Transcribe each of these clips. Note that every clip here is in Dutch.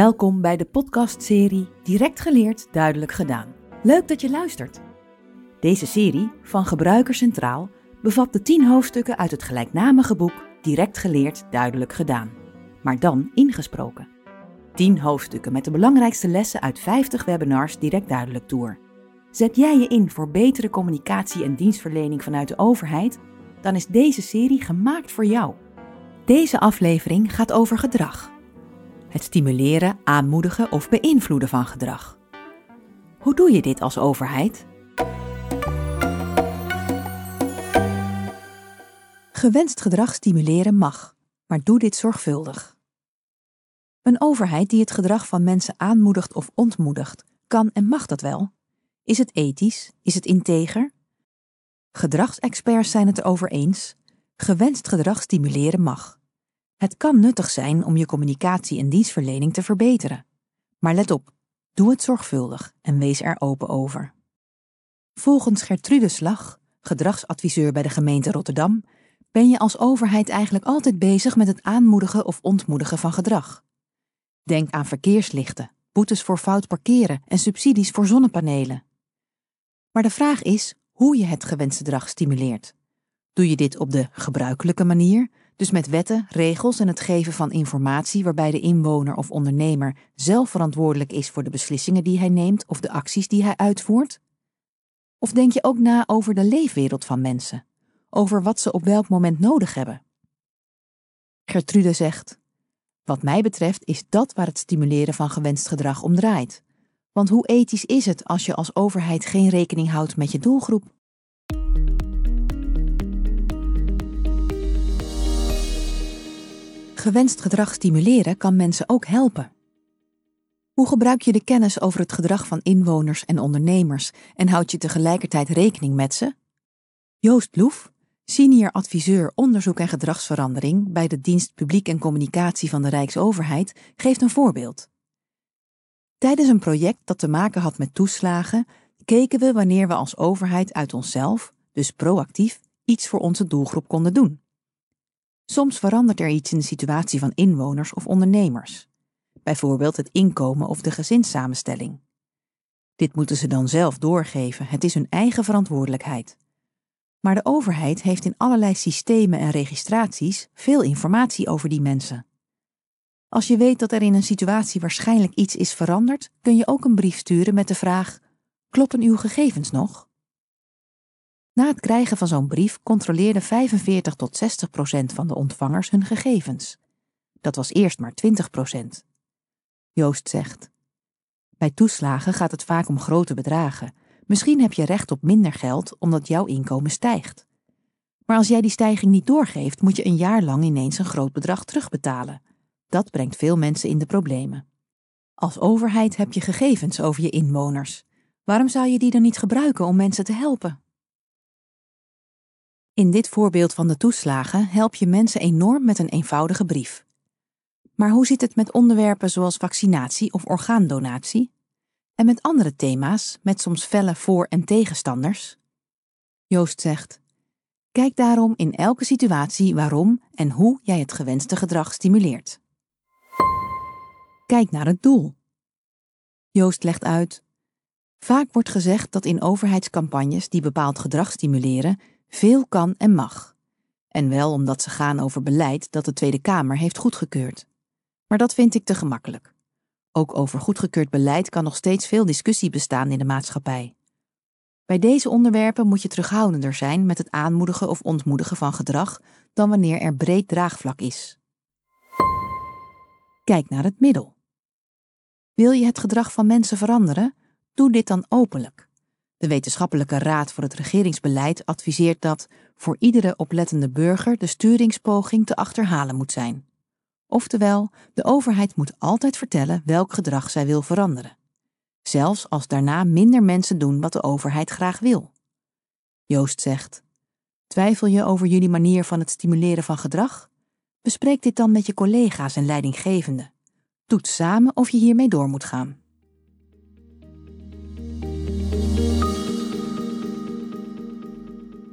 Welkom bij de podcastserie Direct geleerd, duidelijk gedaan. Leuk dat je luistert. Deze serie van Gebruiker Centraal bevat de 10 hoofdstukken uit het gelijknamige boek Direct geleerd, duidelijk gedaan, maar dan ingesproken. 10 hoofdstukken met de belangrijkste lessen uit 50 webinars Direct Duidelijk Tour. Zet jij je in voor betere communicatie en dienstverlening vanuit de overheid? Dan is deze serie gemaakt voor jou. Deze aflevering gaat over gedrag. Het stimuleren, aanmoedigen of beïnvloeden van gedrag. Hoe doe je dit als overheid? Gewenst gedrag stimuleren mag, maar doe dit zorgvuldig. Een overheid die het gedrag van mensen aanmoedigt of ontmoedigt, kan en mag dat wel. Is het ethisch? Is het integer? Gedragsexperts zijn het erover eens. Gewenst gedrag stimuleren mag. Het kan nuttig zijn om je communicatie en dienstverlening te verbeteren. Maar let op, doe het zorgvuldig en wees er open over. Volgens Gertrude Slag, gedragsadviseur bij de gemeente Rotterdam, ben je als overheid eigenlijk altijd bezig met het aanmoedigen of ontmoedigen van gedrag. Denk aan verkeerslichten, boetes voor fout parkeren en subsidies voor zonnepanelen. Maar de vraag is hoe je het gewenste gedrag stimuleert. Doe je dit op de gebruikelijke manier, dus met wetten, regels en het geven van informatie waarbij de inwoner of ondernemer zelf verantwoordelijk is voor de beslissingen die hij neemt of de acties die hij uitvoert? Of denk je ook na over de leefwereld van mensen, over wat ze op welk moment nodig hebben? Gertrude zegt: Wat mij betreft is dat waar het stimuleren van gewenst gedrag om draait. Want hoe ethisch is het als je als overheid geen rekening houdt met je doelgroep? Gewenst gedrag stimuleren kan mensen ook helpen. Hoe gebruik je de kennis over het gedrag van inwoners en ondernemers en houd je tegelijkertijd rekening met ze? Joost Loef, senior adviseur onderzoek en gedragsverandering bij de dienst Publiek en Communicatie van de Rijksoverheid, geeft een voorbeeld. Tijdens een project dat te maken had met toeslagen, keken we wanneer we als overheid uit onszelf, dus proactief, iets voor onze doelgroep konden doen. Soms verandert er iets in de situatie van inwoners of ondernemers, bijvoorbeeld het inkomen of de gezinssamenstelling. Dit moeten ze dan zelf doorgeven, het is hun eigen verantwoordelijkheid. Maar de overheid heeft in allerlei systemen en registraties veel informatie over die mensen. Als je weet dat er in een situatie waarschijnlijk iets is veranderd, kun je ook een brief sturen met de vraag: Kloppen uw gegevens nog? Na het krijgen van zo'n brief controleerde 45 tot 60 procent van de ontvangers hun gegevens. Dat was eerst maar 20 procent. Joost zegt: Bij toeslagen gaat het vaak om grote bedragen. Misschien heb je recht op minder geld omdat jouw inkomen stijgt. Maar als jij die stijging niet doorgeeft, moet je een jaar lang ineens een groot bedrag terugbetalen. Dat brengt veel mensen in de problemen. Als overheid heb je gegevens over je inwoners. Waarom zou je die dan niet gebruiken om mensen te helpen? In dit voorbeeld van de toeslagen help je mensen enorm met een eenvoudige brief. Maar hoe zit het met onderwerpen zoals vaccinatie of orgaandonatie? En met andere thema's, met soms felle voor- en tegenstanders? Joost zegt: Kijk daarom in elke situatie waarom en hoe jij het gewenste gedrag stimuleert. Kijk naar het doel. Joost legt uit: Vaak wordt gezegd dat in overheidscampagnes die bepaald gedrag stimuleren veel kan en mag. En wel omdat ze gaan over beleid dat de Tweede Kamer heeft goedgekeurd. Maar dat vind ik te gemakkelijk. Ook over goedgekeurd beleid kan nog steeds veel discussie bestaan in de maatschappij. Bij deze onderwerpen moet je terughoudender zijn met het aanmoedigen of ontmoedigen van gedrag dan wanneer er breed draagvlak is. Kijk naar het middel. Wil je het gedrag van mensen veranderen? Doe dit dan openlijk. De Wetenschappelijke Raad voor het Regeringsbeleid adviseert dat voor iedere oplettende burger de sturingspoging te achterhalen moet zijn. Oftewel, de overheid moet altijd vertellen welk gedrag zij wil veranderen. Zelfs als daarna minder mensen doen wat de overheid graag wil. Joost zegt: Twijfel je over jullie manier van het stimuleren van gedrag? Bespreek dit dan met je collega's en leidinggevenden. Toets samen of je hiermee door moet gaan.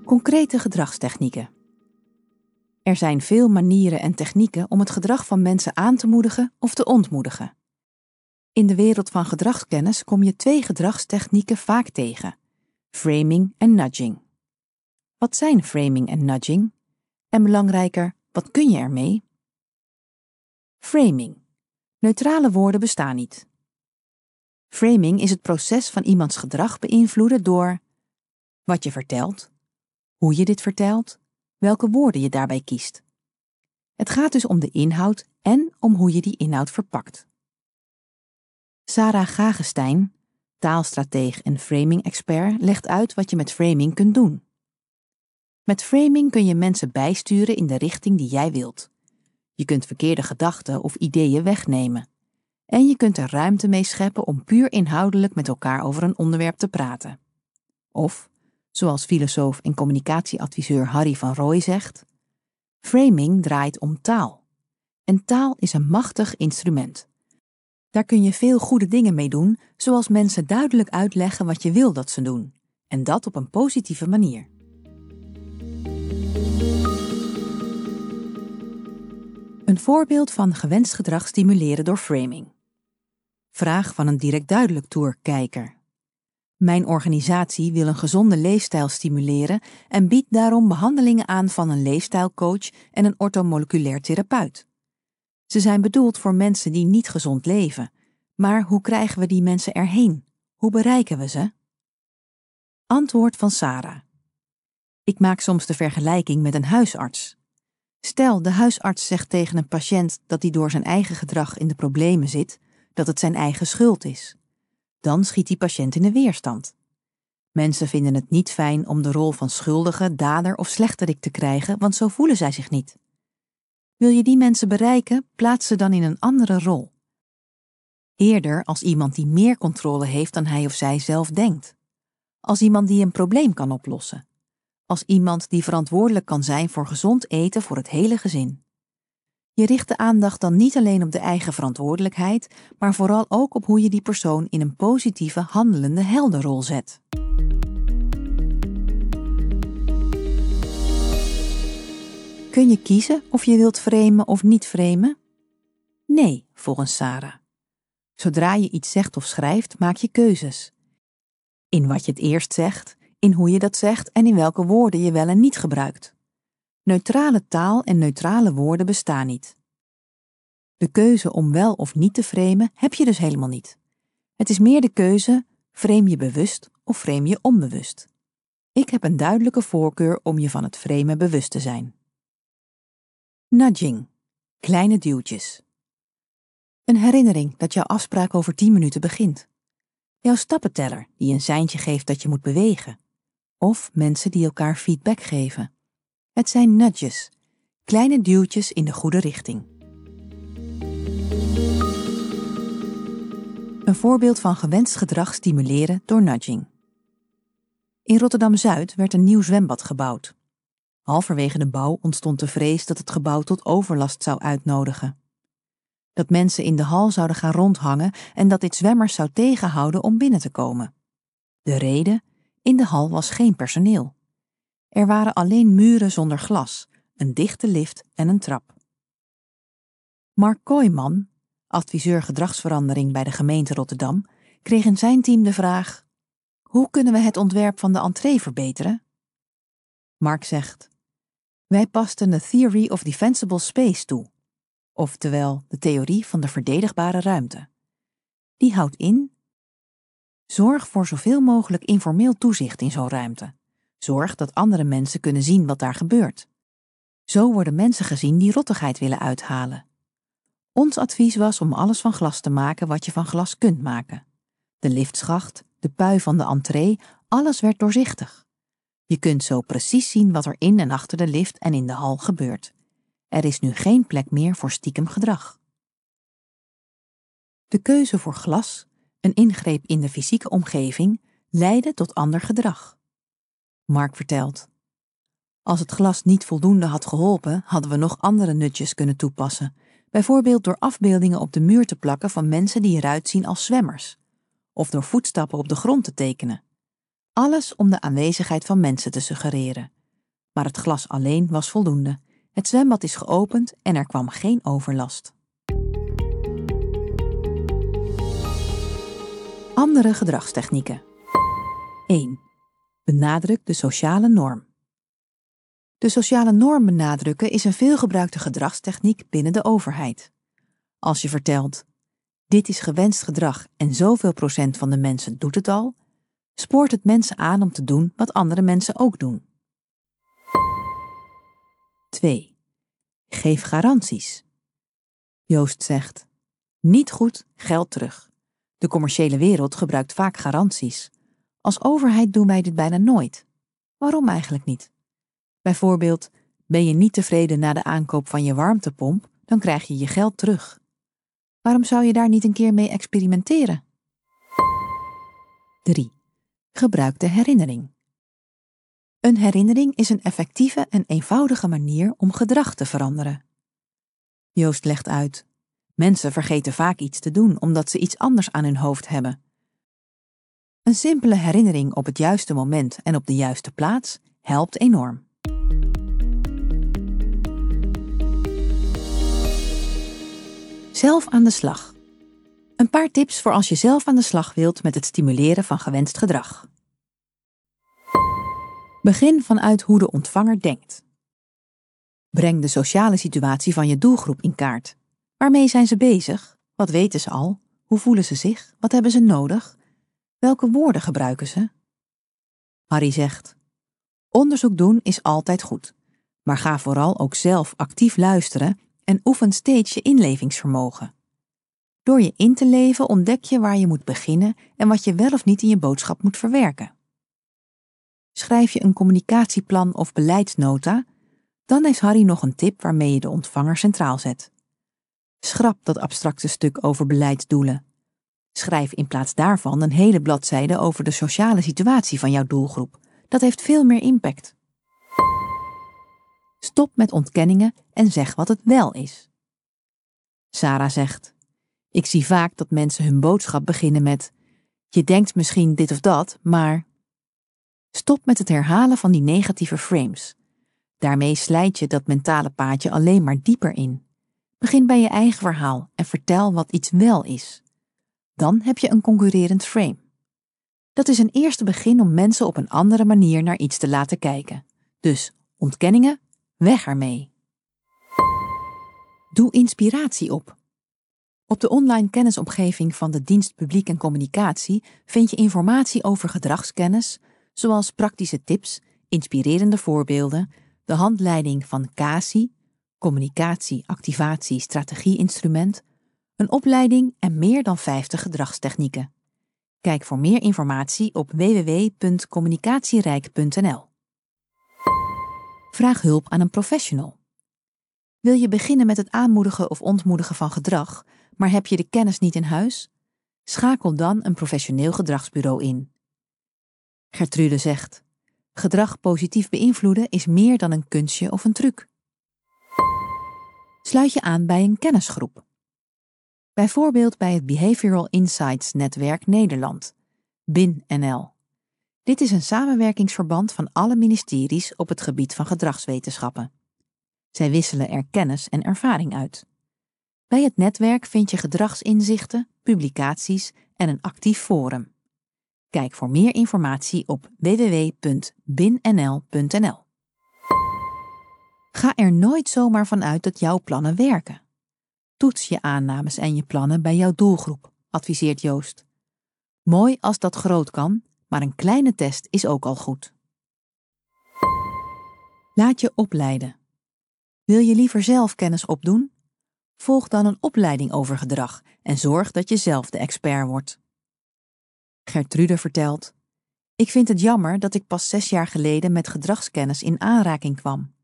Concrete gedragstechnieken. Er zijn veel manieren en technieken om het gedrag van mensen aan te moedigen of te ontmoedigen. In de wereld van gedragskennis kom je twee gedragstechnieken vaak tegen: framing en nudging. Wat zijn framing en nudging? En belangrijker, wat kun je ermee? Framing. Neutrale woorden bestaan niet. Framing is het proces van iemands gedrag beïnvloeden door wat je vertelt, hoe je dit vertelt, welke woorden je daarbij kiest. Het gaat dus om de inhoud en om hoe je die inhoud verpakt. Sarah Gagestein, taalstrateeg en framing-expert, legt uit wat je met framing kunt doen. Met framing kun je mensen bijsturen in de richting die jij wilt. Je kunt verkeerde gedachten of ideeën wegnemen. En je kunt er ruimte mee scheppen om puur inhoudelijk met elkaar over een onderwerp te praten. Of, zoals filosoof en communicatieadviseur Harry van Rooij zegt, framing draait om taal. En taal is een machtig instrument. Daar kun je veel goede dingen mee doen, zoals mensen duidelijk uitleggen wat je wil dat ze doen, en dat op een positieve manier. Een voorbeeld van gewenst gedrag stimuleren door framing. Vraag van een direct duidelijk tour-kijker. Mijn organisatie wil een gezonde leefstijl stimuleren en biedt daarom behandelingen aan van een leefstijlcoach en een ortomoleculair therapeut. Ze zijn bedoeld voor mensen die niet gezond leven. Maar hoe krijgen we die mensen erheen? Hoe bereiken we ze? Antwoord van Sarah. Ik maak soms de vergelijking met een huisarts. Stel, de huisarts zegt tegen een patiënt dat hij door zijn eigen gedrag in de problemen zit, dat het zijn eigen schuld is. Dan schiet die patiënt in de weerstand. Mensen vinden het niet fijn om de rol van schuldige, dader of slechterik te krijgen, want zo voelen zij zich niet. Wil je die mensen bereiken, plaats ze dan in een andere rol. Eerder als iemand die meer controle heeft dan hij of zij zelf denkt. Als iemand die een probleem kan oplossen. Als iemand die verantwoordelijk kan zijn voor gezond eten voor het hele gezin. Je richt de aandacht dan niet alleen op de eigen verantwoordelijkheid, maar vooral ook op hoe je die persoon in een positieve, handelende helderrol zet. Kun je kiezen of je wilt framen of niet framen? Nee, volgens Sarah. Zodra je iets zegt of schrijft, maak je keuzes. In wat je het eerst zegt, in hoe je dat zegt en in welke woorden je wel en niet gebruikt. Neutrale taal en neutrale woorden bestaan niet. De keuze om wel of niet te framen heb je dus helemaal niet. Het is meer de keuze: frame je bewust of frame je onbewust. Ik heb een duidelijke voorkeur om je van het framen bewust te zijn. Nudging. Kleine duwtjes. Een herinnering dat jouw afspraak over 10 minuten begint. Jouw stappenteller die een seintje geeft dat je moet bewegen. Of mensen die elkaar feedback geven. Het zijn nudges, kleine duwtjes in de goede richting. Een voorbeeld van gewenst gedrag stimuleren door nudging. In Rotterdam Zuid werd een nieuw zwembad gebouwd. Halverwege de bouw ontstond de vrees dat het gebouw tot overlast zou uitnodigen. Dat mensen in de hal zouden gaan rondhangen en dat dit zwemmers zou tegenhouden om binnen te komen. De reden: in de hal was geen personeel. Er waren alleen muren zonder glas, een dichte lift en een trap. Mark Kooijman, adviseur gedragsverandering bij de gemeente Rotterdam, kreeg in zijn team de vraag: Hoe kunnen we het ontwerp van de entree verbeteren? Mark zegt: wij pasten de Theory of Defensible Space toe, oftewel de theorie van de verdedigbare ruimte. Die houdt in: zorg voor zoveel mogelijk informeel toezicht in zo'n ruimte. Zorg dat andere mensen kunnen zien wat daar gebeurt. Zo worden mensen gezien die rottigheid willen uithalen. Ons advies was om alles van glas te maken wat je van glas kunt maken. De liftschacht, de pui van de entree, alles werd doorzichtig. Je kunt zo precies zien wat er in en achter de lift en in de hal gebeurt. Er is nu geen plek meer voor stiekem gedrag. De keuze voor glas, een ingreep in de fysieke omgeving, leidde tot ander gedrag. Mark vertelt. Als het glas niet voldoende had geholpen, hadden we nog andere nutjes kunnen toepassen, bijvoorbeeld door afbeeldingen op de muur te plakken van mensen die eruit zien als zwemmers, of door voetstappen op de grond te tekenen. Alles om de aanwezigheid van mensen te suggereren. Maar het glas alleen was voldoende. Het zwembad is geopend en er kwam geen overlast. Andere gedragstechnieken. 1. Benadruk de sociale norm. De sociale norm benadrukken is een veelgebruikte gedragstechniek binnen de overheid. Als je vertelt: dit is gewenst gedrag en zoveel procent van de mensen doet het al, spoort het mensen aan om te doen wat andere mensen ook doen. 2. Geef garanties. Joost zegt: niet goed, geld terug. De commerciële wereld gebruikt vaak garanties. Als overheid doen wij dit bijna nooit. Waarom eigenlijk niet? Bijvoorbeeld, ben je niet tevreden na de aankoop van je warmtepomp, dan krijg je je geld terug. Waarom zou je daar niet een keer mee experimenteren? 3. Gebruik de herinnering. Een herinnering is een effectieve en eenvoudige manier om gedrag te veranderen. Joost legt uit: Mensen vergeten vaak iets te doen omdat ze iets anders aan hun hoofd hebben. Een simpele herinnering op het juiste moment en op de juiste plaats helpt enorm. Zelf aan de slag. Een paar tips voor als je zelf aan de slag wilt met het stimuleren van gewenst gedrag. Begin vanuit hoe de ontvanger denkt. Breng de sociale situatie van je doelgroep in kaart. Waarmee zijn ze bezig? Wat weten ze al? Hoe voelen ze zich? Wat hebben ze nodig? Welke woorden gebruiken ze? Harry zegt: Onderzoek doen is altijd goed, maar ga vooral ook zelf actief luisteren en oefen steeds je inlevingsvermogen. Door je in te leven ontdek je waar je moet beginnen en wat je wel of niet in je boodschap moet verwerken. Schrijf je een communicatieplan of beleidsnota, dan heeft Harry nog een tip waarmee je de ontvanger centraal zet. Schrap dat abstracte stuk over beleidsdoelen. Schrijf in plaats daarvan een hele bladzijde over de sociale situatie van jouw doelgroep. Dat heeft veel meer impact. Stop met ontkenningen en zeg wat het wel is. Sarah zegt: Ik zie vaak dat mensen hun boodschap beginnen met: Je denkt misschien dit of dat, maar. Stop met het herhalen van die negatieve frames. Daarmee slijt je dat mentale paadje alleen maar dieper in. Begin bij je eigen verhaal en vertel wat iets wel is. Dan heb je een concurrerend frame. Dat is een eerste begin om mensen op een andere manier naar iets te laten kijken. Dus ontkenningen, weg ermee. Doe inspiratie op. Op de online kennisomgeving van de Dienst Publiek en Communicatie vind je informatie over gedragskennis, zoals praktische tips, inspirerende voorbeelden, de handleiding van CASI, communicatie, activatie, strategie-instrument, een opleiding en meer dan 50 gedragstechnieken. Kijk voor meer informatie op www.communicatierijk.nl. Vraag hulp aan een professional. Wil je beginnen met het aanmoedigen of ontmoedigen van gedrag, maar heb je de kennis niet in huis? Schakel dan een professioneel gedragsbureau in. Gertrude zegt: Gedrag positief beïnvloeden is meer dan een kunstje of een truc sluit je aan bij een kennisgroep. Bijvoorbeeld bij het Behavioral Insights Netwerk Nederland, BIN-NL. Dit is een samenwerkingsverband van alle ministeries op het gebied van gedragswetenschappen. Zij wisselen er kennis en ervaring uit. Bij het netwerk vind je gedragsinzichten, publicaties en een actief forum. Kijk voor meer informatie op www.binnl.nl. Ga er nooit zomaar van uit dat jouw plannen werken. Toets je aannames en je plannen bij jouw doelgroep, adviseert Joost. Mooi als dat groot kan, maar een kleine test is ook al goed. Laat je opleiden. Wil je liever zelf kennis opdoen? Volg dan een opleiding over gedrag en zorg dat je zelf de expert wordt. Gertrude vertelt: Ik vind het jammer dat ik pas zes jaar geleden met gedragskennis in aanraking kwam.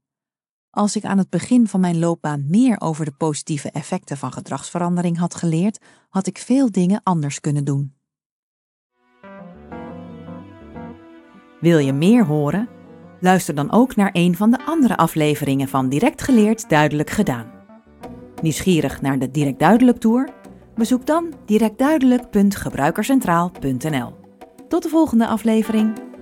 Als ik aan het begin van mijn loopbaan meer over de positieve effecten van gedragsverandering had geleerd, had ik veel dingen anders kunnen doen. Wil je meer horen? Luister dan ook naar een van de andere afleveringen van Direct Geleerd Duidelijk Gedaan. Nieuwsgierig naar de Direct Duidelijk Tour? Bezoek dan directduidelijk.gebruikercentraal.nl. Tot de volgende aflevering.